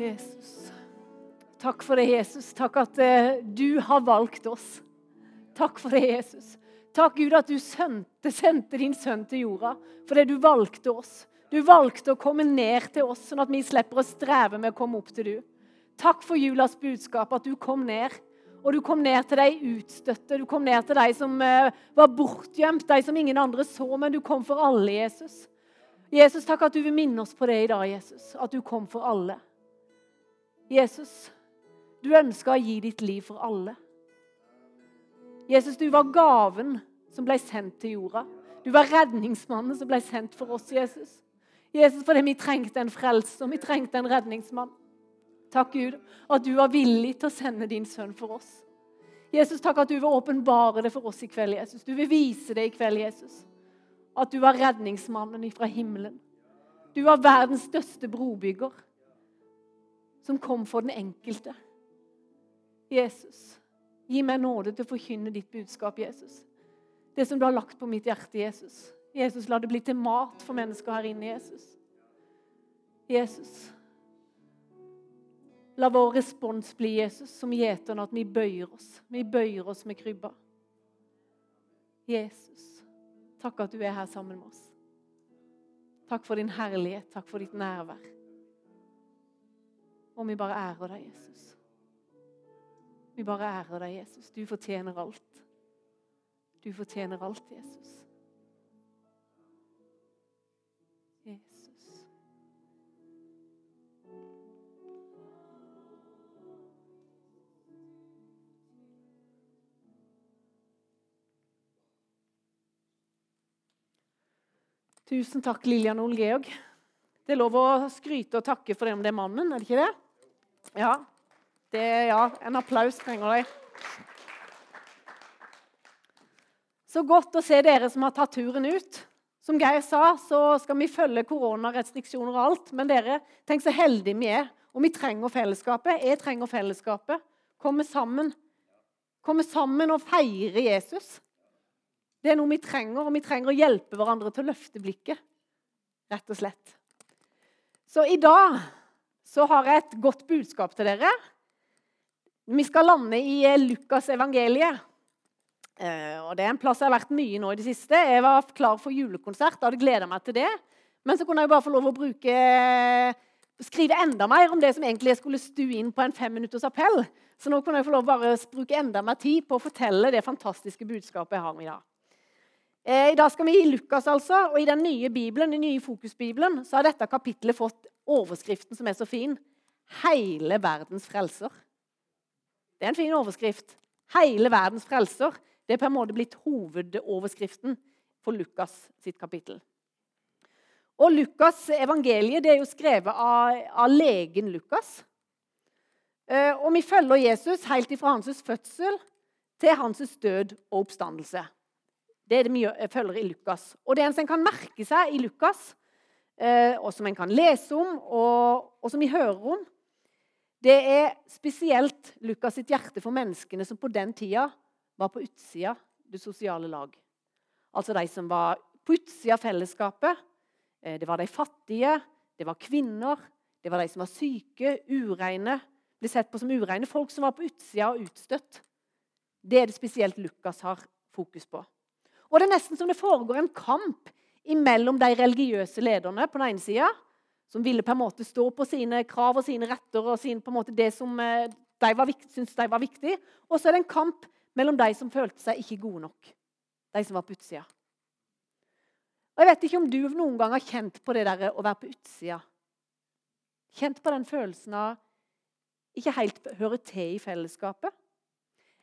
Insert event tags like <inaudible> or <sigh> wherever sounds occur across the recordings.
Jesus. Takk for det, Jesus. Takk at eh, du har valgt oss. Takk for det, Jesus. Takk, Gud, at du sendte, sendte din sønn til jorda fordi du valgte oss. Du valgte å komme ned til oss, sånn at vi slipper å streve med å komme opp til du. Takk for julas budskap, at du kom ned. Og du kom ned til de utstøtte, du kom ned til de som eh, var bortgjemt, de som ingen andre så, men du kom for alle, Jesus. Jesus, takk at du vil minne oss på det i dag, Jesus. At du kom for alle. Jesus, du ønska å gi ditt liv for alle. Jesus, du var gaven som ble sendt til jorda. Du var redningsmannen som ble sendt for oss, Jesus. Jesus, fordi vi trengte en frelser, vi trengte en redningsmann. Takk, Gud, at du var villig til å sende din sønn for oss. Jesus, takk at du vil åpenbare det for oss i kveld, Jesus. Du vil vise det i kveld, Jesus. At du var redningsmannen fra himmelen. Du var verdens største brobygger som kom for den enkelte. Jesus, Gi meg nåde til å forkynne ditt budskap, Jesus. Det som du har lagt på mitt hjerte, Jesus. Jesus, la det bli til mat for mennesker her inne, Jesus. Jesus. La vår respons bli, Jesus, som gjeterne, at vi bøyer oss. Vi bøyer oss med krybba. Jesus, takk at du er her sammen med oss. Takk for din herlighet, takk for ditt nærvær. Og vi bare ærer deg, Jesus. Vi bare ærer deg, Jesus. Du fortjener alt. Du fortjener alt, Jesus. Jesus. Tusen takk, Lillian og Ole Georg. Det er lov å skryte og takke for det om det er mannen, er det ikke det? Ja, det, ja, en applaus trenger de. Så godt å se dere som har tatt turen ut. Som Geir sa, så skal vi følge koronarestriksjoner og alt. Men dere, tenk så heldige vi er. Og vi trenger fellesskapet. Jeg trenger fellesskapet. Komme sammen. Komme sammen og feire Jesus. Det er noe vi trenger, og vi trenger å hjelpe hverandre til å løfte blikket. Rett og slett. Så i dag så har jeg et godt budskap til dere. Vi skal lande i eh, Lukas evangeliet. Eh, og Det er en plass jeg har vært mye nå i det siste. Jeg var klar for julekonsert. hadde gleda meg til det. Men så kunne jeg bare få lov å bruke, skrive enda mer om det som egentlig skulle stue inn på en femminutters appell. Så nå kunne jeg få lov bare bruke enda mer tid på å fortelle det fantastiske budskapet jeg har med i dag. Eh, I dag skal vi i Lukas, altså, og i den nye Bibelen, den nye Fokusbibelen så har dette kapittelet fått overskriften som er så fin. Hele verdens frelser. Det er en fin overskrift. Hele verdens frelser. Det er på en måte blitt hovedoverskriften for Lukas sitt kapittel. Og Lukas' evangeliet er jo skrevet av, av legen Lukas. Eh, og vi følger Jesus helt fra hans fødsel til hans død og oppstandelse. Det er det vi følger i Lukas. Og det en kan merke seg i Lukas, eh, og som en kan lese om, og, og som vi hører om, det er spesielt Lukas sitt hjerte for menneskene som på den tida var på utsida det sosiale lag. Altså de som var på utsida av fellesskapet. Eh, det var de fattige, det var kvinner, det var de som var syke, ureine. Ble sett på som ureine folk som var på utsida og utstøtt. Det er det spesielt Lukas har fokus på. Og Det er nesten som det foregår en kamp mellom de religiøse lederne på den ene sida som ville på en måte stå på sine krav og sine retter og sin, det som eh, de syntes de var viktig. Og så er det en kamp mellom de som følte seg ikke gode nok. De som var på utsida. Og Jeg vet ikke om du noen gang har kjent på det der å være på utsida. Kjent på den følelsen av ikke helt høre til i fellesskapet.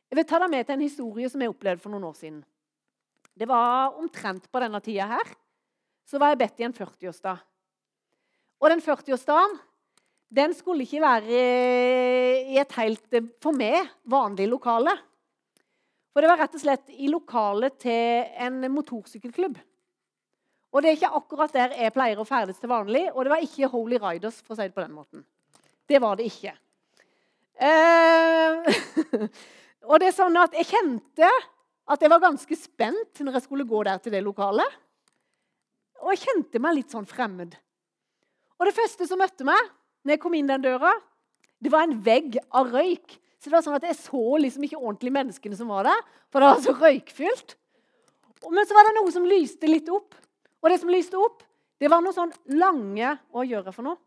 Jeg vil ta deg med til en historie som jeg opplevde for noen år siden. Det var omtrent på denne tida her. Så var jeg bedt i en 40-årsdag. Og den 40-årsdagen den skulle ikke være i et helt for meg vanlig lokale. For det var rett og slett i lokalet til en motorsykkelklubb. Og det er ikke akkurat der jeg pleier å ferdes til vanlig. Og det var ikke Holy Riders, for å si det på den måten. Det var det ikke. Eh, <laughs> og det er sånn at jeg kjente at jeg var ganske spent når jeg skulle gå der til det lokalet. Og jeg kjente meg litt sånn fremmed. Og det første som møtte meg, når jeg kom inn den døra, det var en vegg av røyk. Så det var sånn at Jeg så liksom ikke ordentlig menneskene som var der, for det var så røykfylt. Men så var det noe som lyste litt opp. Og det som lyste opp, det var noe sånn lange Hva gjør jeg for noe?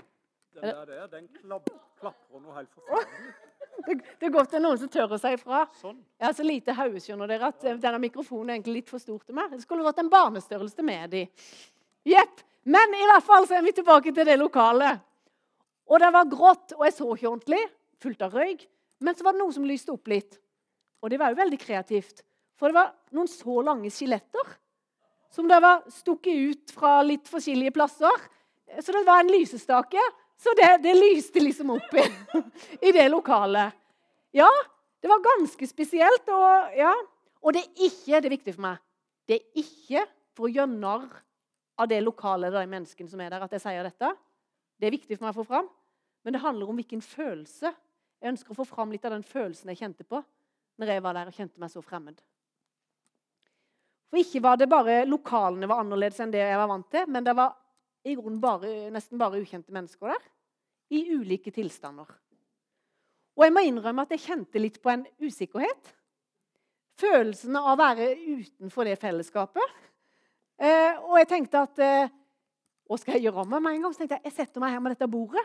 Den der, der den klapper noe helt forferdelig. <laughs> Det, det er godt det er noen som tør å si ifra. Sånn. Jeg har så lite hode, skjønner dere, at denne mikrofonen er egentlig litt for stor til meg. Det skulle vært en barnestørrelse med de. Jepp. Men i hvert fall så er vi tilbake til det lokalet. Og det var grått, og jeg så ikke ordentlig, fullt av røyk. Men så var det noe som lyste opp litt. Og det var jo veldig kreativt. For det var noen så lange skjeletter som det var stukket ut fra litt forskjellige plasser. Så det var en lysestake. Så det, det lyste liksom opp i, <laughs> i, det lokalet. Ja, det var ganske spesielt. Og, ja. og det er ikke det er viktig for meg. Det er ikke for å gjøre narr av det lokalet de menneskene som er der, at jeg sier dette. Det er viktig for meg å få fram. Men det handler om hvilken følelse. Jeg ønsker å få fram litt av den følelsen jeg kjente på når jeg var der og kjente meg så fremmed. For ikke var det bare lokalene var annerledes enn det jeg var vant til, men det var i grunnen bare, nesten bare ukjente mennesker der. I ulike tilstander. Og jeg må innrømme at jeg kjente litt på en usikkerhet. Følelsen av å være utenfor det fellesskapet. Eh, og jeg tenkte at eh, Hva skal jeg gjøre med meg en gang? Så tenkte jeg jeg setter meg her med dette bordet.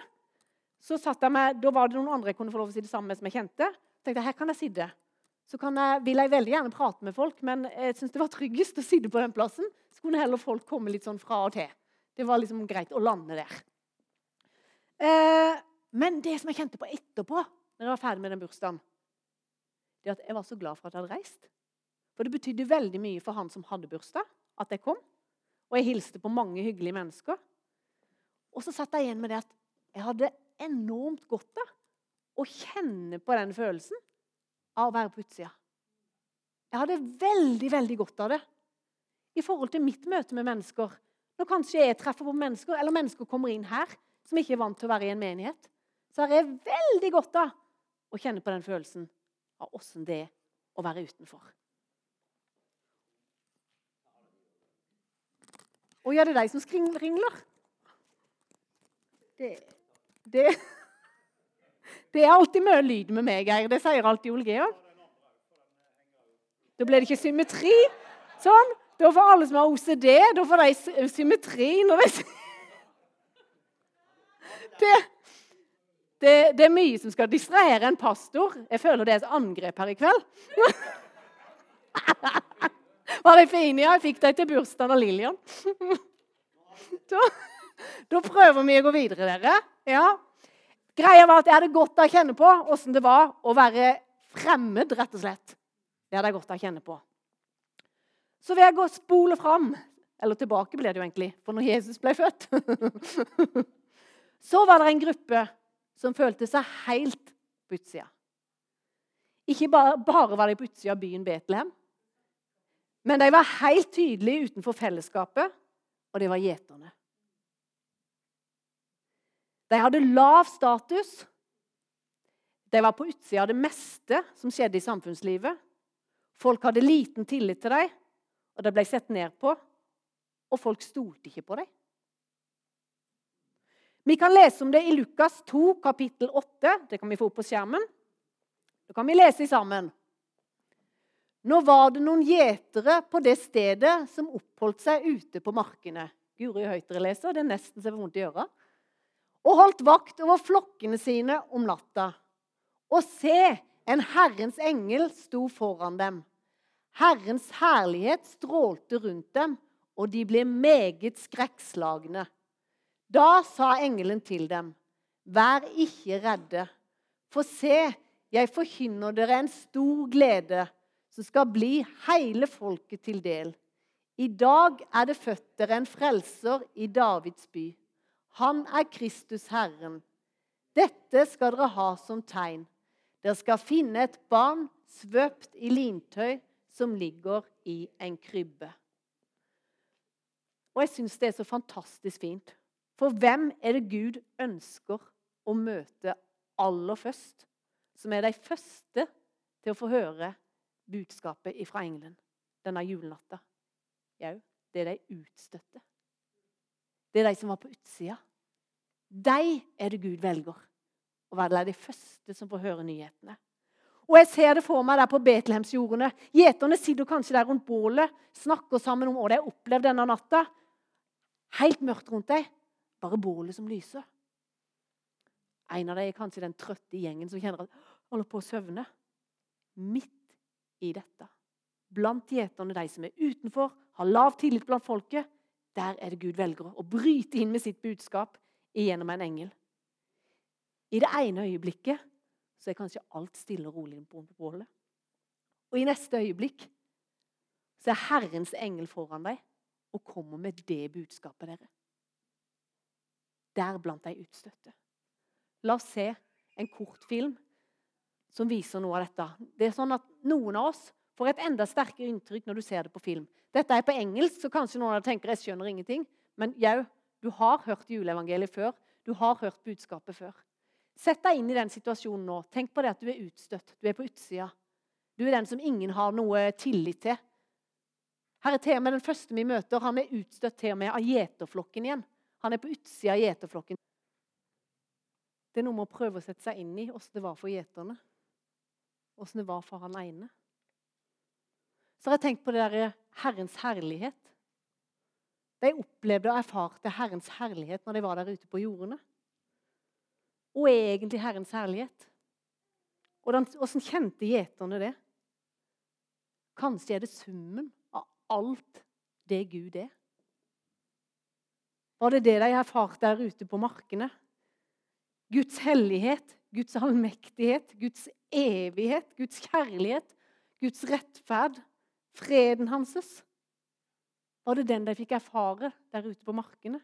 Så satt jeg med, Da var det noen andre jeg kunne få lov å si det med, som jeg kjente. Så tenkte jeg, her kan jeg sitte så jeg, vil jeg veldig gjerne prate med folk, men jeg syns det var tryggest å sitte på den plassen. Så kunne heller folk komme litt sånn fra og til. Det var liksom greit å lande der. Eh, men det som jeg kjente på etterpå, når jeg var ferdig med den bursdagen, det at jeg var så glad for at jeg hadde reist. For det betydde veldig mye for han som hadde bursdag, at jeg kom. Og jeg hilste på mange hyggelige mennesker. Og så satt jeg igjen med det at jeg hadde enormt godt av å kjenne på den følelsen av å være på utsida. Jeg hadde veldig, veldig godt av det i forhold til mitt møte med mennesker. Når kanskje jeg treffer på mennesker, eller mennesker kommer inn her som ikke er vant til å være i en menighet, så har jeg veldig godt av å kjenne på den følelsen av åssen det er å være utenfor. Og ja, det er de som skringler. Det, det <laughs> det er alltid mye lyd med meg, Geir. Det sier alltid Ole Georg. Da blir det ikke symmetri. Sånn. Da får alle som har OCD, da får de symmetri når de <laughs> det, det, det, er mye som skal distrahere en pastor. Jeg føler det er et angrep her i kveld. <laughs> Var de fine? Ja, jeg fikk dem til bursdagen av Lillian. <laughs> Da, da prøver vi å gå videre, dere. Ja. Greia var at jeg hadde godt av å kjenne på åssen det var å være fremmed, rett og slett. Det hadde jeg godt av å kjenne på. Så vil jeg gå og spole fram. Eller tilbake ble det jo egentlig, for når Jesus ble født <laughs> Så var det en gruppe som følte seg helt på utsida. Ikke bare, bare var de på utsida av byen Betlehem, men de var helt tydelige utenfor fellesskapet, og de var gjeterne. De hadde lav status. De var på utsida av det meste som skjedde i samfunnslivet. Folk hadde liten tillit til dem, og de ble sett ned på. Og folk stolte ikke på dem. Vi kan lese om det i Lukas 2, kapittel 8. Det kan vi få opp på skjermen. Det kan vi lese sammen. Nå var det noen gjetere på det stedet som oppholdt seg ute på markene. Guri Høytre leser, det er nesten så vondt i øra og holdt vakt over flokkene sine om natta. Og se, en Herrens engel sto foran dem. Herrens herlighet strålte rundt dem, og de ble meget skrekkslagne. Da sa engelen til dem, Vær ikke redde, for se, jeg forkynner dere en stor glede, som skal bli hele folket til del. I dag er det født dere en frelser i Davids by. Han er Kristus Herren. Dette skal dere ha som tegn. Dere skal finne et barn svøpt i lintøy som ligger i en krybbe. Og jeg syns det er så fantastisk fint. For hvem er det Gud ønsker å møte aller først? Som er de første til å få høre budskapet fra engelen denne julenatta. Jau, det er de utstøtte. Det er de som var på utsida. De er det Gud velger å være de første som får høre nyhetene. Og jeg ser det for meg der på Betlehemsjordene. Gjeterne sitter kanskje der rundt bålet, snakker sammen om hva de har opplevd denne natta. Helt mørkt rundt dem, bare bålet som lyser. En av dem er kanskje den trøtte gjengen som kjenner at holder på å søvne. Midt i dette, blant gjeterne, de som er utenfor, har lav tillit blant folket, der er det Gud velger å bryte inn med sitt budskap gjennom en engel. I det ene øyeblikket så er kanskje alt stille og rolig på bålet. Og i neste øyeblikk så er Herrens engel foran deg og kommer med det budskapet dere. Der blant de utstøtte. La oss se en kortfilm som viser noe av dette. Det er sånn at Noen av oss får et enda sterkere inntrykk når du ser det på film. Dette er på engelsk, så kanskje noen av dere tenker jeg skjønner ingenting. Men jau, du har hørt juleevangeliet før. Du har hørt budskapet før. Sett deg inn i den situasjonen nå. Tenk på det at du er utstøtt. Du er på utsida. Du er den som ingen har noe tillit til. Her er til og med Den første vi møter, han er utstøtt til og med av gjeterflokken igjen. Han er på utsida av gjeterflokken. Det er noe med å prøve å sette seg inn i åssen det var for gjeterne. Åssen det var for han ene. Så har jeg tenkt på det der Herrens herlighet. De opplevde og erfarte Herrens herlighet når de var der ute på jordene og egentlig Herrens herlighet? Åssen kjente gjeterne det? Kanskje er det summen av alt det Gud er? Var det det de erfarte der ute på markene? Guds hellighet, Guds allmektighet, Guds evighet, Guds kjærlighet, Guds rettferd, freden hans? Var det den de fikk erfare der ute på markene?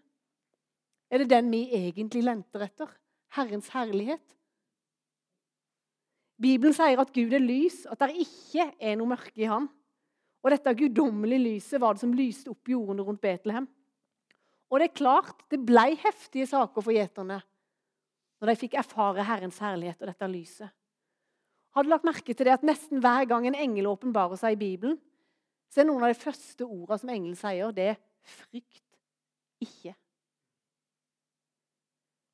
Er det den vi egentlig lenter etter? Herrens herlighet. Bibelen sier at Gud er lys, at det ikke er noe mørke i ham. Og dette guddommelige lyset var det som lyste opp jordene rundt Betlehem. Og det er klart, det ble heftige saker for gjeterne når de fikk erfare Herrens herlighet og dette lyset. Har du lagt merke til det at nesten hver gang en engel åpenbarer seg i Bibelen, så er noen av de første ordene som engelen sier, det er 'frykt ikke'.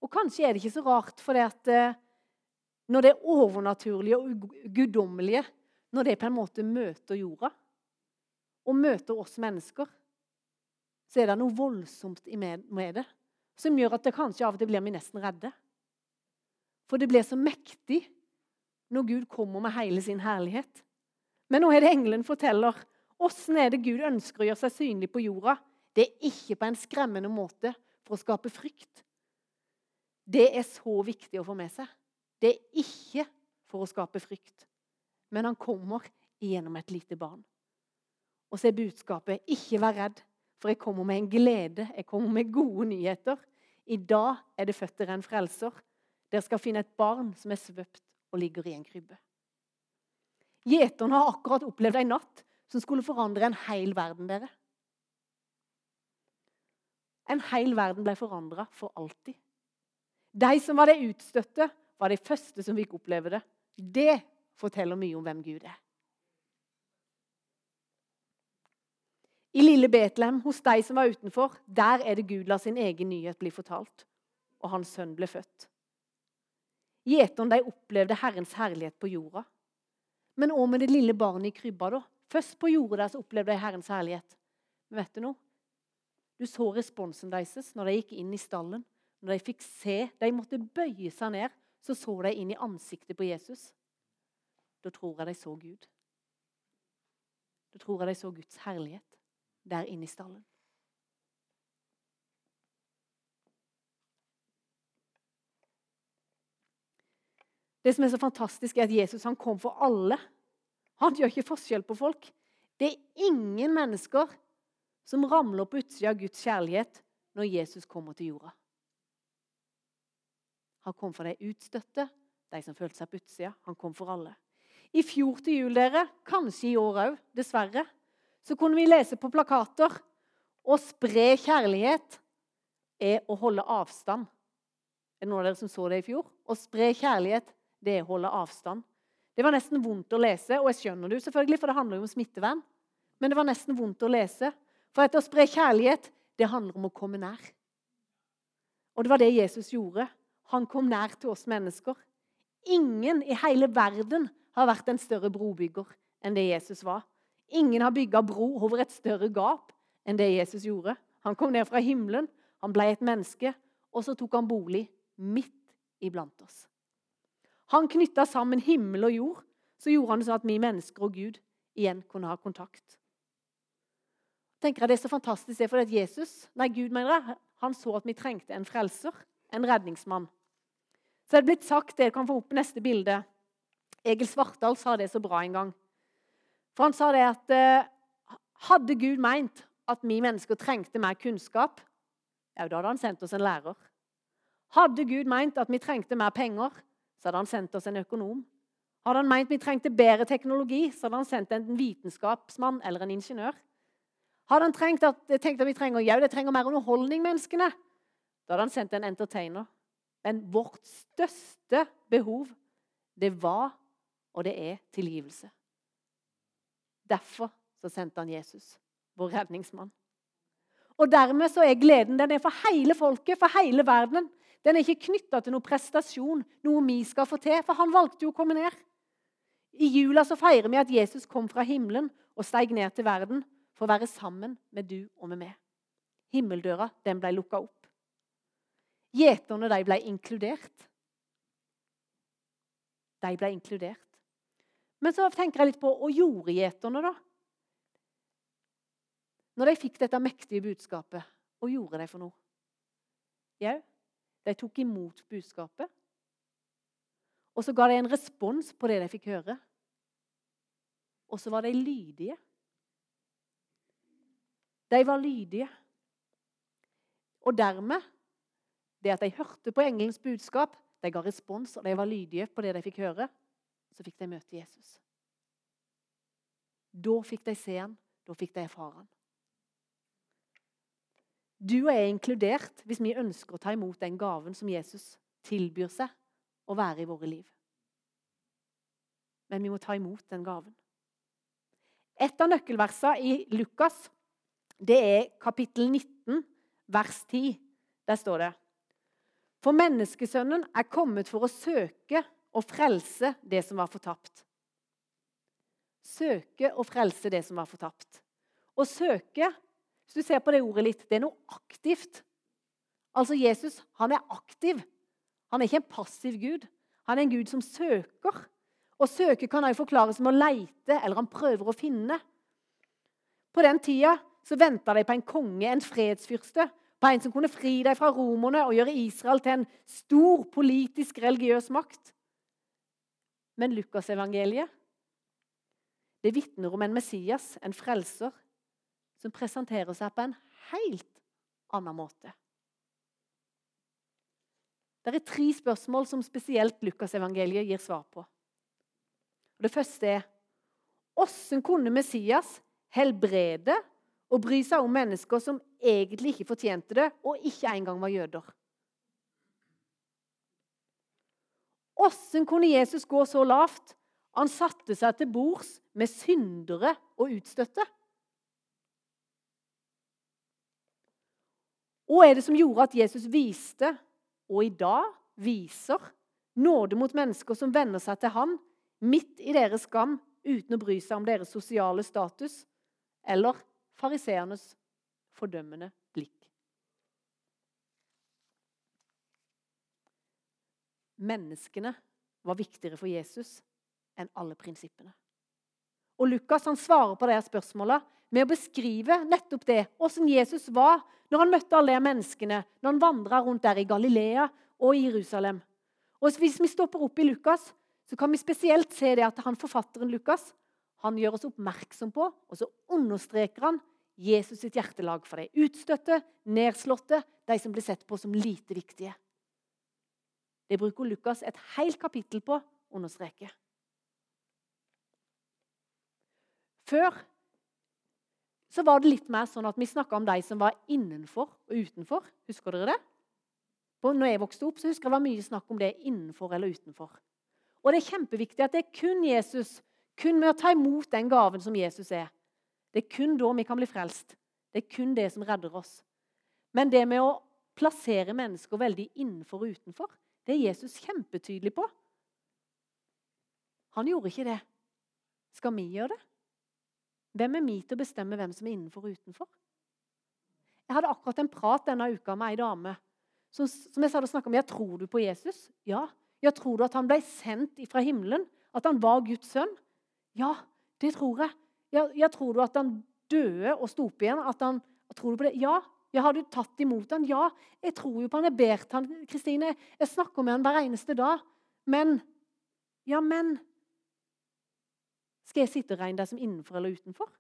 Og kanskje er det ikke så rart, for det at eh, når det overnaturlige og guddommelige når det på en måte møter jorda, og møter oss mennesker, så er det noe voldsomt med det som gjør at det kanskje av og til blir vi nesten redde. For det blir så mektig når Gud kommer med hele sin herlighet. Men nå er det engelen forteller. Åssen er det Gud ønsker å gjøre seg synlig på jorda? Det er ikke på en skremmende måte for å skape frykt, det er så viktig å få med seg. Det er ikke for å skape frykt, men han kommer gjennom et lite barn. Og så er budskapet 'ikke vær redd', for jeg kommer med en glede. Jeg kommer med gode nyheter. I dag er det født dere en frelser. Dere skal finne et barn som er svøpt og ligger i en krybbe. Gjeteren har akkurat opplevd en natt som skulle forandre en hel verden. dere. En hel verden ble forandra for alltid. De som var de utstøtte, var de første som fikk oppleve det. Det forteller mye om hvem Gud er. I lille Betlehem, hos de som var utenfor, der er det Gud la sin egen nyhet bli fortalt. Og hans sønn ble født. Gjeterne opplevde Herrens herlighet på jorda. Men òg med det lille barnet i krybba? da? Først på jorda der så opplevde de Herrens herlighet. Men vet du noe? Du så responsen deres når de gikk inn i stallen. Når de fikk se, de måtte bøye seg ned, så så de inn i ansiktet på Jesus. Da tror jeg de så Gud. Da tror jeg de så Guds herlighet der inne i stallen. Det som er så fantastisk, er at Jesus han kom for alle. Han gjør ikke forskjell på folk. Det er ingen mennesker som ramler på utsida av Guds kjærlighet når Jesus kommer til jorda. Han kom for de utstøtte, de som følte seg på utsida. Han kom for alle. I fjor til jul, dere, kanskje i år òg, dessverre, så kunne vi lese på plakater å spre kjærlighet er å holde avstand. Er det noen av dere som så det i fjor? Å spre kjærlighet, det er å holde avstand. Det var nesten vondt å lese, og jeg skjønner det selvfølgelig, for det handler jo om smittevern. Men det var nesten vondt å lese. For etter å spre kjærlighet, det handler om å komme nær. Og det var det Jesus gjorde. Han kom nær til oss mennesker. Ingen i hele verden har vært en større brobygger enn det Jesus var. Ingen har bygga bro over et større gap enn det Jesus gjorde. Han kom ned fra himmelen, han ble et menneske, og så tok han bolig midt iblant oss. Han knytta sammen himmel og jord, så gjorde han det sånn at vi mennesker og Gud igjen kunne ha kontakt. tenker jeg Det er så fantastisk, det, for at Jesus, nei Gud mener jeg, han så at vi trengte en frelser, en redningsmann. Så det er blitt sagt, Dere kan få opp neste bilde. Egil Svartdal sa det så bra en gang. For Han sa det at eh, hadde Gud meint at vi mennesker trengte mer kunnskap, ja, da hadde han sendt oss en lærer. Hadde Gud meint at vi trengte mer penger, så hadde han sendt oss en økonom. Hadde han meint vi trengte bedre teknologi, så hadde han sendt en vitenskapsmann eller en ingeniør. Hadde han trengt at, tenkt at vi trenger, ja, det trenger mer underholdning, menneskene, da hadde han sendt en entertainer. Men vårt største behov, det var og det er tilgivelse. Derfor så sendte han Jesus, vår redningsmann. Og dermed så er gleden den er for hele folket, for hele verden. Den er ikke knytta til noe prestasjon, noe vi skal få til, for han valgte jo å komme ned. I jula så feirer vi at Jesus kom fra himmelen og steig ned til verden for å være sammen med du og med meg. Himmeldøra den ble lukka opp. Gjeterne de ble inkludert. De ble inkludert. Men så tenker jeg litt på og gjorde gjeterne, da? Når de fikk dette mektige budskapet, hva gjorde de for noe? Jau, de tok imot budskapet. Og så ga de en respons på det de fikk høre. Og så var de lydige. De var lydige. Og dermed, det at de hørte på engelens budskap, de ga respons, og de var lydige på det de fikk høre, så fikk de møte Jesus. Da fikk de se han, da fikk de erfare han. Du og jeg er inkludert hvis vi ønsker å ta imot den gaven som Jesus tilbyr seg å være i våre liv. Men vi må ta imot den gaven. Et av nøkkelversene i Lukas det er kapittel 19, vers 10. Der står det For menneskesønnen er kommet for å søke og frelse det som var fortapt. Søke og frelse det som var fortapt. Å søke hvis du ser på det ordet litt, det er noe aktivt. Altså Jesus han er aktiv. Han er ikke en passiv gud. Han er en gud som søker. Og søke kan også forklares med å leite, eller han prøver å finne. På den tida så venta de på en konge, en fredsfyrste. På en som kunne fri dem fra romerne og gjøre Israel til en stor politisk, religiøs makt. Men Lukasevangeliet det vitner om en Messias, en frelser, som presenterer seg på en helt annen måte. Det er tre spørsmål som spesielt Lukasevangeliet gir svar på. Det første er hvordan kunne Messias helbrede og bry seg om mennesker som egentlig ikke fortjente det, og ikke engang var jøder? Hvordan kunne Jesus gå så lavt? Han satte seg til bords med syndere og utstøtte. Hva er det som gjorde at Jesus viste, og i dag viser, nåde mot mennesker som venner seg til han, midt i deres skam, uten å bry seg om deres sosiale status eller fariseernes fordømmende blikk? Menneskene var viktigere for Jesus enn alle prinsippene. Og Lukas han svarer på det spørsmålet med å beskrive nettopp det, åssen Jesus var når han møtte alle de menneskene, når han vandra rundt der i Galilea og i Jerusalem. Og Hvis vi stopper opp i Lukas, så kan vi spesielt se det at han forfatteren Lukas han gjør oss oppmerksom på, og så understreker han Jesus sitt hjertelag for de utstøtte, nedslåtte, de som blir sett på som lite viktige. Det bruker Lukas et helt kapittel på å understreke. Før så var det litt mer sånn at vi snakka om de som var innenfor og utenfor. Husker dere det? Når jeg vokste opp, så husker jeg det var mye snakk om det innenfor eller utenfor. Og det er kjempeviktig at det er kun Jesus, kun med å ta imot den gaven som Jesus er. Det er kun da vi kan bli frelst. Det er kun det som redder oss. Men det med å plassere mennesker veldig innenfor og utenfor. Det er Jesus kjempetydelig på. Han gjorde ikke det. Skal vi gjøre det? Hvem er vi til å bestemme hvem som er innenfor og utenfor? Jeg hadde akkurat en prat denne uka med ei dame som, som jeg sa snakka om. Jeg tror du på Jesus? Ja. ja. Tror du at han ble sendt fra himmelen? At han var Guds sønn? Ja, det tror jeg. Ja, jeg tror du at han døde og sto opp igjen? At han, tror du på det? Ja. ja. Har du tatt imot han? Ja. Jeg tror jo på han. Jeg ber til han, Kristine. Jeg snakker med han hver eneste dag. Men Ja, men Skal jeg sitte og regne deg som innenfor eller utenfor?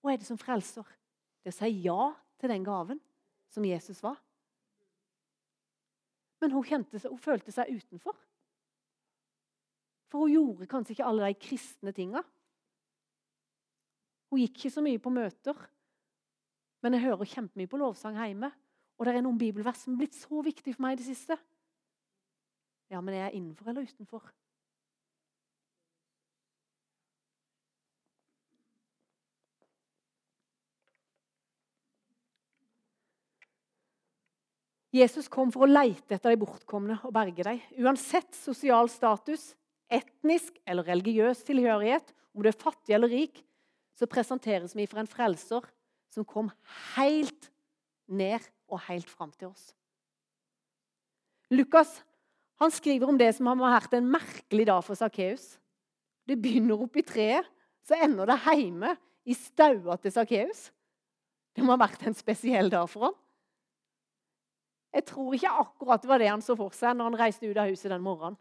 Hva er det som frelser? Det å si ja til den gaven som Jesus var. Men hun, seg, hun følte seg utenfor. For hun gjorde kanskje ikke alle de kristne tinga. Hun gikk ikke så mye på møter. Men jeg hører kjempemye på lovsang hjemme. Og det er noen bibelvers som er blitt så viktig for meg i det siste. Ja, men er jeg innenfor eller utenfor? Jesus kom for å leite etter de bortkomne og berge dem. Uansett sosial status, etnisk eller religiøs tilhørighet, om du er fattig eller rik, så presenteres vi for en frelser som kom helt ned og helt fram til oss. Lukas han skriver om det som har vært en merkelig dag for Sakkeus. Det begynner opp i treet, så ender det hjemme i staua til Sakkeus. Det må ha vært en spesiell dag for ham. Jeg tror ikke akkurat det var det han så for seg når han reiste ut av huset den morgenen.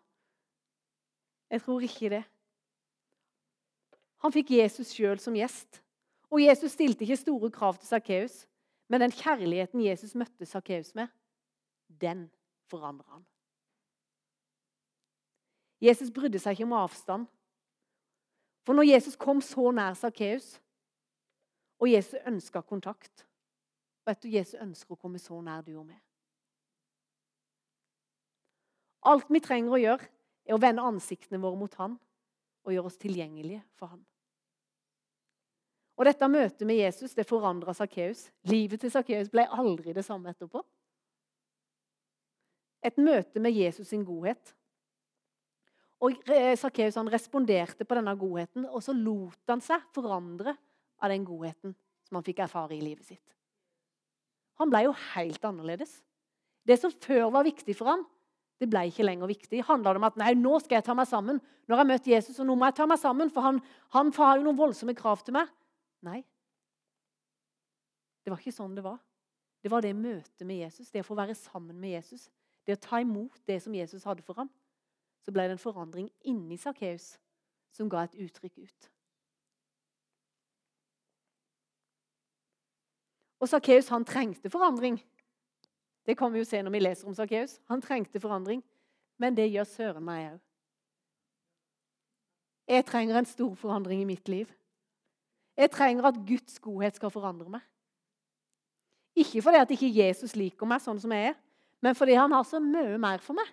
Jeg tror ikke det. Han fikk Jesus sjøl som gjest. Og Jesus stilte ikke store krav til Sakkeus, men den kjærligheten Jesus møtte Sakkeus med, den forandra han. Jesus brydde seg ikke om avstand. For når Jesus kom så nær Sakkeus, og Jesus ønska kontakt Vet du, Jesus ønsker å komme så nær du og meg. Alt vi trenger å gjøre, er å vende ansiktene våre mot han og gjøre oss tilgjengelige for han. Og Dette møtet med Jesus det forandra Sakkeus. Livet til Sakkeus ble aldri det samme etterpå. Et møte med Jesus sin godhet. Og Sakkeus responderte på denne godheten, og så lot han seg forandre av den godheten som han fikk erfare i livet sitt. Han ble jo helt annerledes. Det som før var viktig for ham, det ble ikke lenger viktig. Handla det om at nei, nå skal jeg ta meg sammen? Nå har jeg møtt Jesus, og nå må jeg ta meg sammen, for han, han har jo noen voldsomme krav til meg. Nei. Det var ikke sånn det var. Det var det møtet med Jesus, det å få være sammen med Jesus. Det å ta imot det som Jesus hadde for ham. Så ble det en forandring inni Sakkeus som ga et uttrykk ut. Og Sakkeus trengte forandring. Det kan vi jo se når vi leser om Sakkeus. Han trengte forandring. Men det gjør søren meg òg. Jeg trenger en stor forandring i mitt liv. Jeg trenger at Guds godhet skal forandre meg. Ikke fordi at ikke Jesus liker meg sånn som jeg er, men fordi han har så mye mer for meg.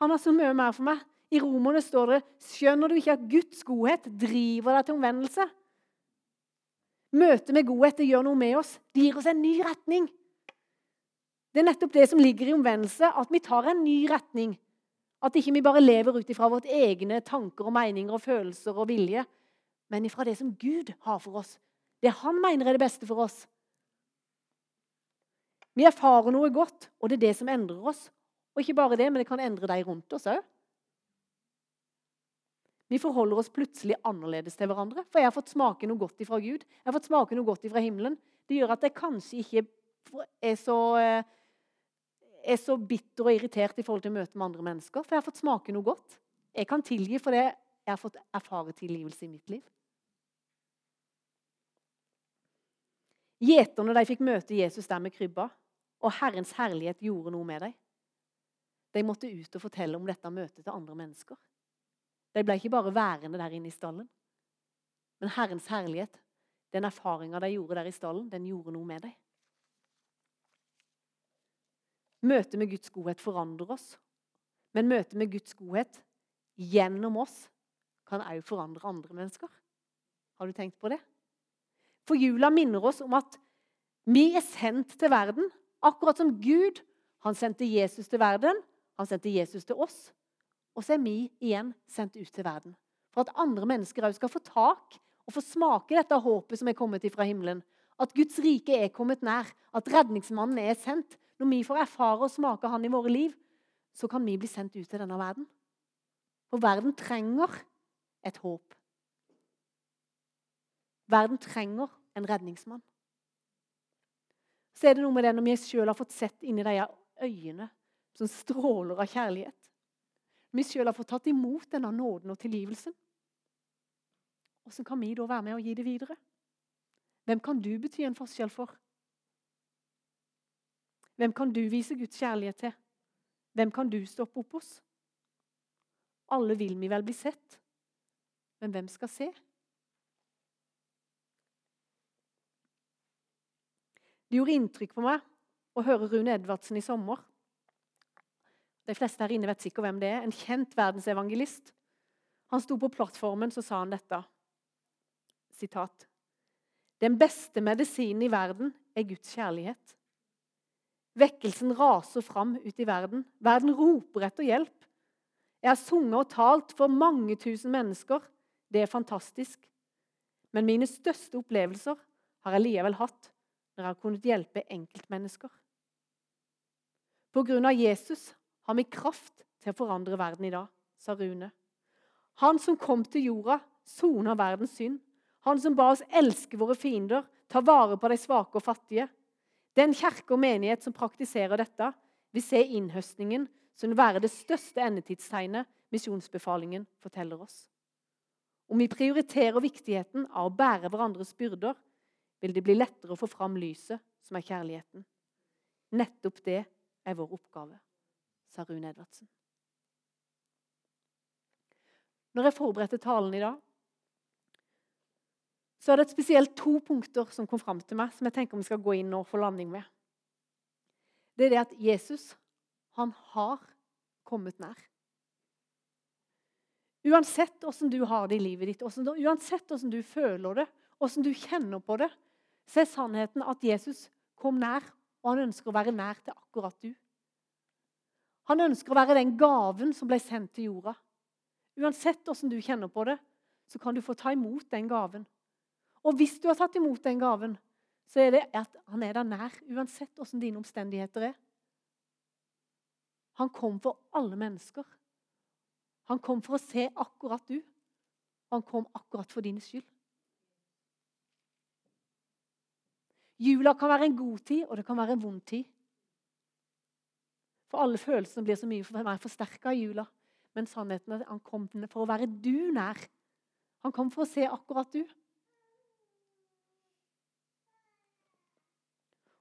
Han har så mye mer for meg. I Romerne står det skjønner du ikke at Guds godhet driver deg til omvendelse. Møtet med godhet det gjør noe med oss. Det gir oss en ny retning. Det er nettopp det som ligger i omvendelse, at vi tar en ny retning. At ikke vi bare lever ut ifra våre egne tanker og meninger og følelser og vilje, men ifra det som Gud har for oss. Det han mener er det beste for oss. Vi erfarer noe godt, og det er det som endrer oss. Og ikke bare det, men det kan endre de rundt oss òg. Vi forholder oss plutselig annerledes til hverandre. For jeg har fått smake noe godt ifra Gud. Jeg har fått smake noe godt ifra himmelen. Det gjør at jeg kanskje ikke er så eh, er så bitter og irritert i forhold til møte med andre mennesker. For jeg har fått smake noe godt. Jeg kan tilgi for jeg har fått erfare tilgivelse i mitt liv. Gjeterne de fikk møte Jesus der med krybba, og Herrens herlighet gjorde noe med dem. De måtte ut og fortelle om dette møtet til andre mennesker. De ble ikke bare værende der inne i stallen. Men Herrens herlighet, den erfaringa de gjorde der i stallen, den gjorde noe med dem. Møtet med Guds godhet forandrer oss. Men møtet med Guds godhet gjennom oss kan òg forandre andre mennesker. Har du tenkt på det? For jula minner oss om at Vi er sendt til verden, akkurat som Gud. Han sendte Jesus til verden, han sendte Jesus til oss. Og så er vi igjen sendt ut til verden. For at andre mennesker òg skal få tak og få smake dette håpet som er kommet fra himmelen. At Guds rike er kommet nær, at redningsmannen er sendt. Når vi får erfare og smake han i våre liv, så kan vi bli sendt ut til denne verden. For verden trenger et håp. Verden trenger en redningsmann. Så er det noe med det når vi sjøl har fått sett inni de øyne som stråler av kjærlighet. Vi sjøl har fått tatt imot denne nåden og tilgivelsen. Hvordan kan vi da være med og gi det videre? Hvem kan du bety en forskjell for? Hvem kan du vise Guds kjærlighet til? Hvem kan du stoppe opp hos? Alle vil vi vel bli sett, men hvem skal se? Det gjorde inntrykk på meg å høre Rune Edvardsen i sommer. De fleste her inne vet sikkert hvem det er. En kjent verdensevangelist. Han sto på plattformen så sa han dette. Sitat. Den beste medisinen i verden er Guds kjærlighet. Vekkelsen raser fram ut i verden. Verden roper etter hjelp. Jeg har sunget og talt for mange tusen mennesker. Det er fantastisk. Men mine største opplevelser har jeg likevel hatt når jeg har kunnet hjelpe enkeltmennesker. På grunn av Jesus har vi kraft til å forandre verden i dag, sa Rune. Han som kom til jorda, sona verdens synd. Han som ba oss elske våre fiender, ta vare på de svake og fattige. Den kirke og menighet som praktiserer dette, vil se innhøstningen som vil være det største endetidstegnet misjonsbefalingen forteller oss. Om vi prioriterer viktigheten av å bære hverandres byrder, vil det bli lettere å få fram lyset, som er kjærligheten. Nettopp det er vår oppgave, sa Rune Edvardsen. Når jeg forberedte talen i dag, så er det spesielt to punkter som kom fram til meg, som jeg tenker vi skal gå inn og få landing med. Det er det at Jesus, han har kommet nær. Uansett åssen du har det i livet ditt, uansett åssen du føler det, åssen du kjenner på det, så er sannheten at Jesus kom nær, og han ønsker å være nær til akkurat du. Han ønsker å være den gaven som ble sendt til jorda. Uansett åssen du kjenner på det, så kan du få ta imot den gaven. Og hvis du har tatt imot den gaven, så er det at han er der nær, uansett åssen dine omstendigheter er. Han kom for alle mennesker. Han kom for å se akkurat du. Han kom akkurat for din skyld. Jula kan være en god tid, og det kan være en vond tid. For alle følelsene blir så mye for meg forsterka i jula. Men sannheten er at han kom for å være du nær. Han kom for å se akkurat du.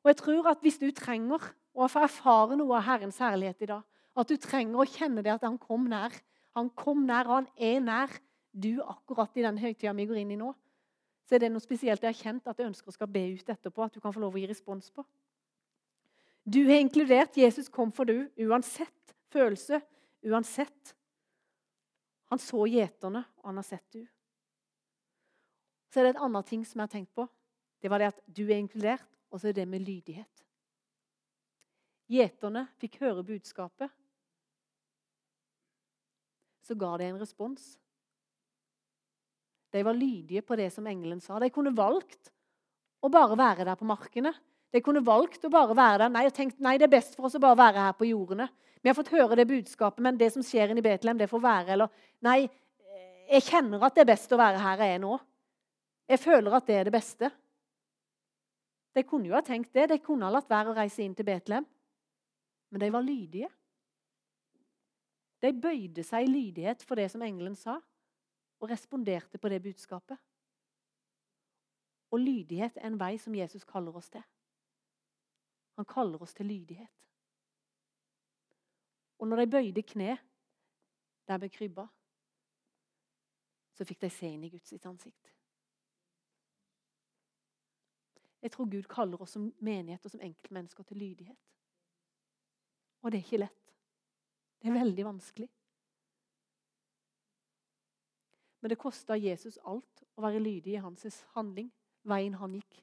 Og jeg tror at Hvis du trenger å få erfare noe av Herrens herlighet i dag, at du trenger å kjenne det at han kom nær Han kom nær, og han er nær du akkurat i den høytida vi går inn i nå, så er det noe spesielt jeg har kjent at jeg ønsker å skal be ut etterpå. at du kan få lov å gi respons på. Du har inkludert. Jesus kom for du, uansett følelse, uansett. Han så gjeterne, og han har sett du. Så er det et annet ting som jeg har tenkt på. Det var det at du er inkludert, og så er det med lydighet. Gjeterne fikk høre budskapet. Så ga de en respons. De var lydige på det som engelen sa. De kunne valgt å bare være der på markene. De kunne valgt å bare være der. Nei, og tenkt, nei, det er best for oss å bare være her på jordene. Vi har fått høre det budskapet, men det som skjer i Betlehem, det får være. Eller nei, jeg kjenner at det er best å være her jeg er nå. Jeg føler at det er det beste. De kunne jo ha tenkt det. De kunne ha latt være å reise inn til Betlehem. Men de var lydige. De bøyde seg i lydighet for det som engelen sa og responderte på det budskapet. Og lydighet er en vei som Jesus kaller oss til. Han kaller oss til lydighet. Og når de bøyde kne der ved krybba, så fikk de se inn i Guds ansikt. Jeg tror Gud kaller oss som menighet og som enkeltmennesker til lydighet. Og det er ikke lett. Det er veldig vanskelig. Men det kosta Jesus alt å være lydig i hans handling, veien han gikk.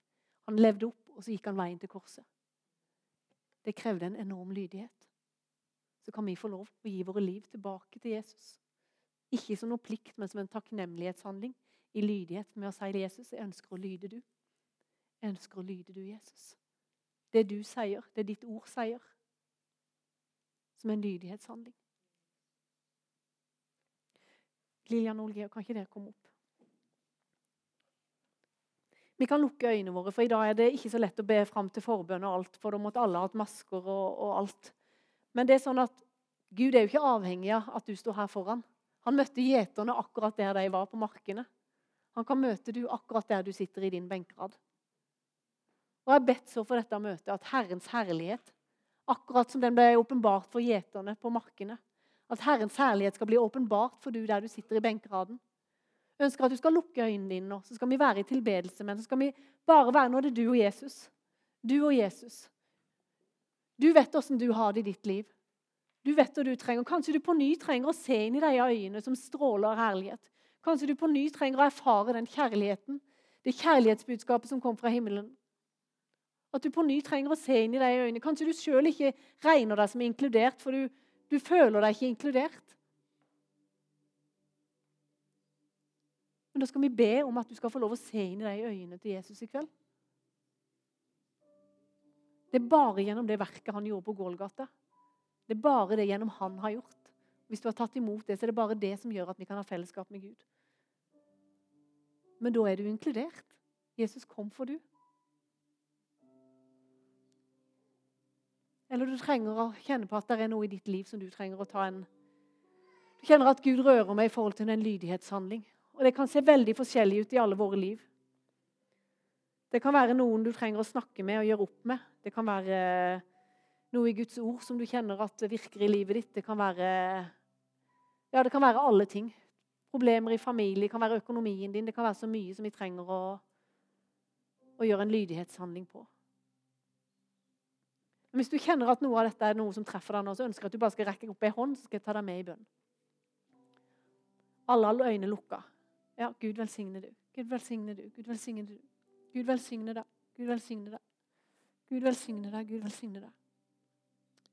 Han levde opp og så gikk han veien til korset. Det krevde en enorm lydighet. Så kan vi få lov å gi våre liv tilbake til Jesus. Ikke som noe plikt, men som en takknemlighetshandling i lydighet med å si Jesus jeg ønsker å lyde du. Jeg ønsker å lyde du, Jesus. Det du sier, det ditt ord sier, som en lydighetshandling. Lillian Olgeo, kan ikke dere komme opp? Vi kan lukke øynene våre, for i dag er det ikke så lett å be fram til forbønn og alt, for da måtte alle ha hatt masker og, og, alt. Men det er sånn at Gud er jo ikke avhengig av at du står her foran. Han møtte gjeterne akkurat der de var på markene. Han kan møte du akkurat der du sitter i din benkrad. Og Jeg bedt så for dette møtet at Herrens herlighet, akkurat som den ble åpenbart for gjeterne på markene, at Herrens herlighet skal bli åpenbart for du der du sitter i benkeraden. Jeg ønsker at du skal lukke øynene dine nå, så skal vi være i tilbedelse. Men så skal vi bare være Nå det du og Jesus. Du og Jesus. Du vet åssen du har det i ditt liv. Du vet hva du trenger. Kanskje du på ny trenger å se inn i de øynene som stråler herlighet. Kanskje du på ny trenger å erfare den kjærligheten, det kjærlighetsbudskapet som kom fra himmelen. At du på ny trenger å se inn i de øynene. Kanskje du sjøl ikke regner deg som inkludert, for du, du føler deg ikke inkludert. Men da skal vi be om at du skal få lov å se inn i de øynene til Jesus i kveld. Det er bare gjennom det verket han gjorde på Gålgata. Det er bare det gjennom han har gjort. Hvis du har tatt imot det, så er det bare det som gjør at vi kan ha fellesskap med Gud. Men da er du inkludert. Jesus kom for du. Eller du trenger å kjenne på at det er noe i ditt liv som du trenger å ta en Du kjenner at Gud rører meg i forhold til en lydighetshandling. Og det kan se veldig forskjellig ut i alle våre liv. Det kan være noen du trenger å snakke med og gjøre opp med. Det kan være noe i Guds ord som du kjenner at virker i livet ditt. Det kan være, ja, det kan være alle ting. Problemer i familie, det kan være økonomien din. Det kan være så mye som vi trenger å, å gjøre en lydighetshandling på. Men hvis du kjenner at noe av dette er noe som treffer deg nå, så ønsker jeg at du bare skal rekke opp ei hånd, så skal jeg ta deg med i bønn. Alle har øynene lukka. Ja, Gud velsigne du. Gud velsigne du. Gud velsigne du. Gud velsigne deg. Gud velsigne deg. Gud velsigne deg. Gud velsigne deg.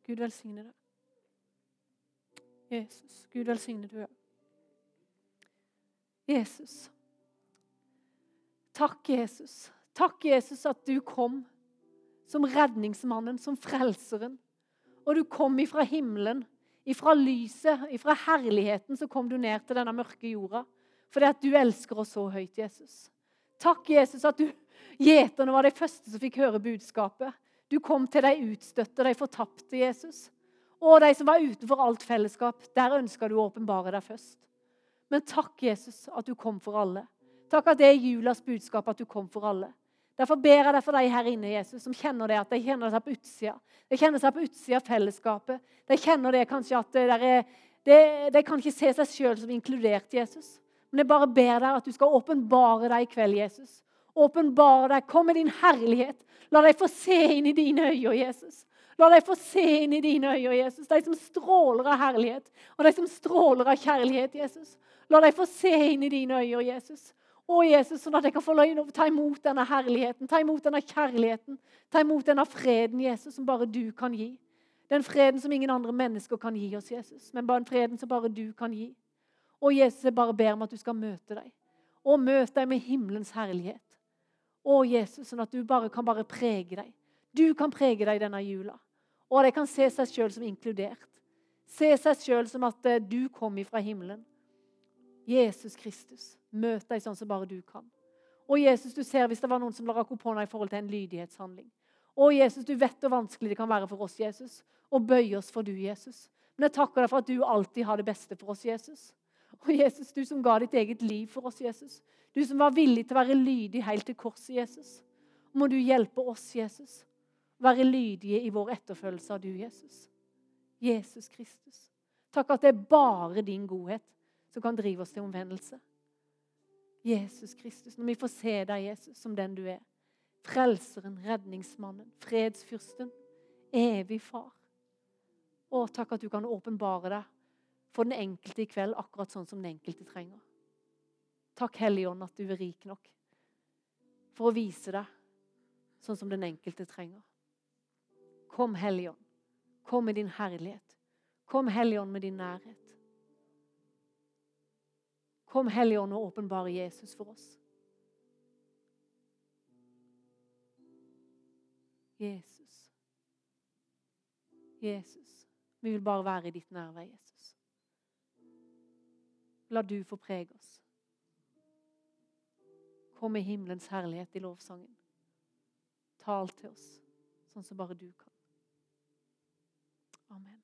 Gud velsigne deg. Jesus, Gud velsigne du. Jesus. Takk, Jesus. Takk, Jesus, at du kom som redningsmannen, som frelseren. Og du kom ifra himmelen, ifra lyset, ifra herligheten, så kom du ned til denne mørke jorda. Fordi at du elsker oss så høyt, Jesus. Takk, Jesus, at du Gjeterne var de første som fikk høre budskapet. Du kom til de utstøtte, de fortapte, Jesus. Og de som var utenfor alt fellesskap. Der ønska du å åpenbare deg først. Men takk, Jesus, at du kom for alle. Takk at det er julas budskap, at du kom for alle. Derfor ber jeg deg for de her inne, Jesus, som kjenner det at de kjenner seg på utsida. De kjenner seg på utsida av fellesskapet. De kjenner det kanskje at det er, det, de kan ikke se seg sjøl som inkludert Jesus. Men jeg bare ber deg at du skal åpenbare deg i kveld, Jesus. Åpenbare deg. Kom med din herlighet. La deg få se inn i dine øyne, Jesus. La deg få se inn i dine øyne, Jesus. De som stråler av herlighet, og de som stråler av kjærlighet, Jesus. La deg få se inn i dine øyne, Jesus. Å, Jesus, sånn at jeg kan få lov til å ta imot denne herligheten, ta imot denne kjærligheten, ta imot denne freden, Jesus, som bare du kan gi. Den freden som ingen andre mennesker kan gi oss, Jesus, men bare den freden som bare du kan gi. Å, Jesus, jeg bare ber om at du skal møte deg, og møte deg med himmelens herlighet. Å, Jesus, sånn at du bare kan bare prege deg. Du kan prege deg denne jula. Og at de kan se seg sjøl som inkludert. Se seg sjøl som at eh, du kom ifra himmelen. Jesus Kristus. Møt deg sånn som bare du kan. Å, Jesus, du ser hvis det var noen som rakk opp hånda i forhold til en lydighetshandling. Å, Jesus, du vet hvor vanskelig det kan være for oss, Jesus, å bøye oss for du, Jesus. Men jeg takker deg for at du alltid har det beste for oss, Jesus. Å, Jesus, du som ga ditt eget liv for oss, Jesus. Du som var villig til å være lydig helt til korset, Jesus. Må du hjelpe oss, Jesus, være lydige i vår etterfølgelse av du, Jesus. Jesus Kristus. Takk at det er bare din godhet som kan drive oss til omvendelse. Jesus Kristus, når vi får se deg, Jesus, som den du er. Frelseren, redningsmannen, fredsfyrsten, evig far. Å, takk at du kan åpenbare deg for den enkelte i kveld, akkurat sånn som den enkelte trenger. Takk, Hellige Ånd, at du er rik nok for å vise deg sånn som den enkelte trenger. Kom, Helligånd. Kom med din herlighet. Kom, Helligånd, med din nærhet. Kom, Helligånd, og åpenbare Jesus for oss. Jesus. Jesus. Vi vil bare være i ditt nærvær, Jesus. La du få prege oss. Kom med himmelens herlighet i lovsangen. Tal til oss sånn som bare du kan. Amen.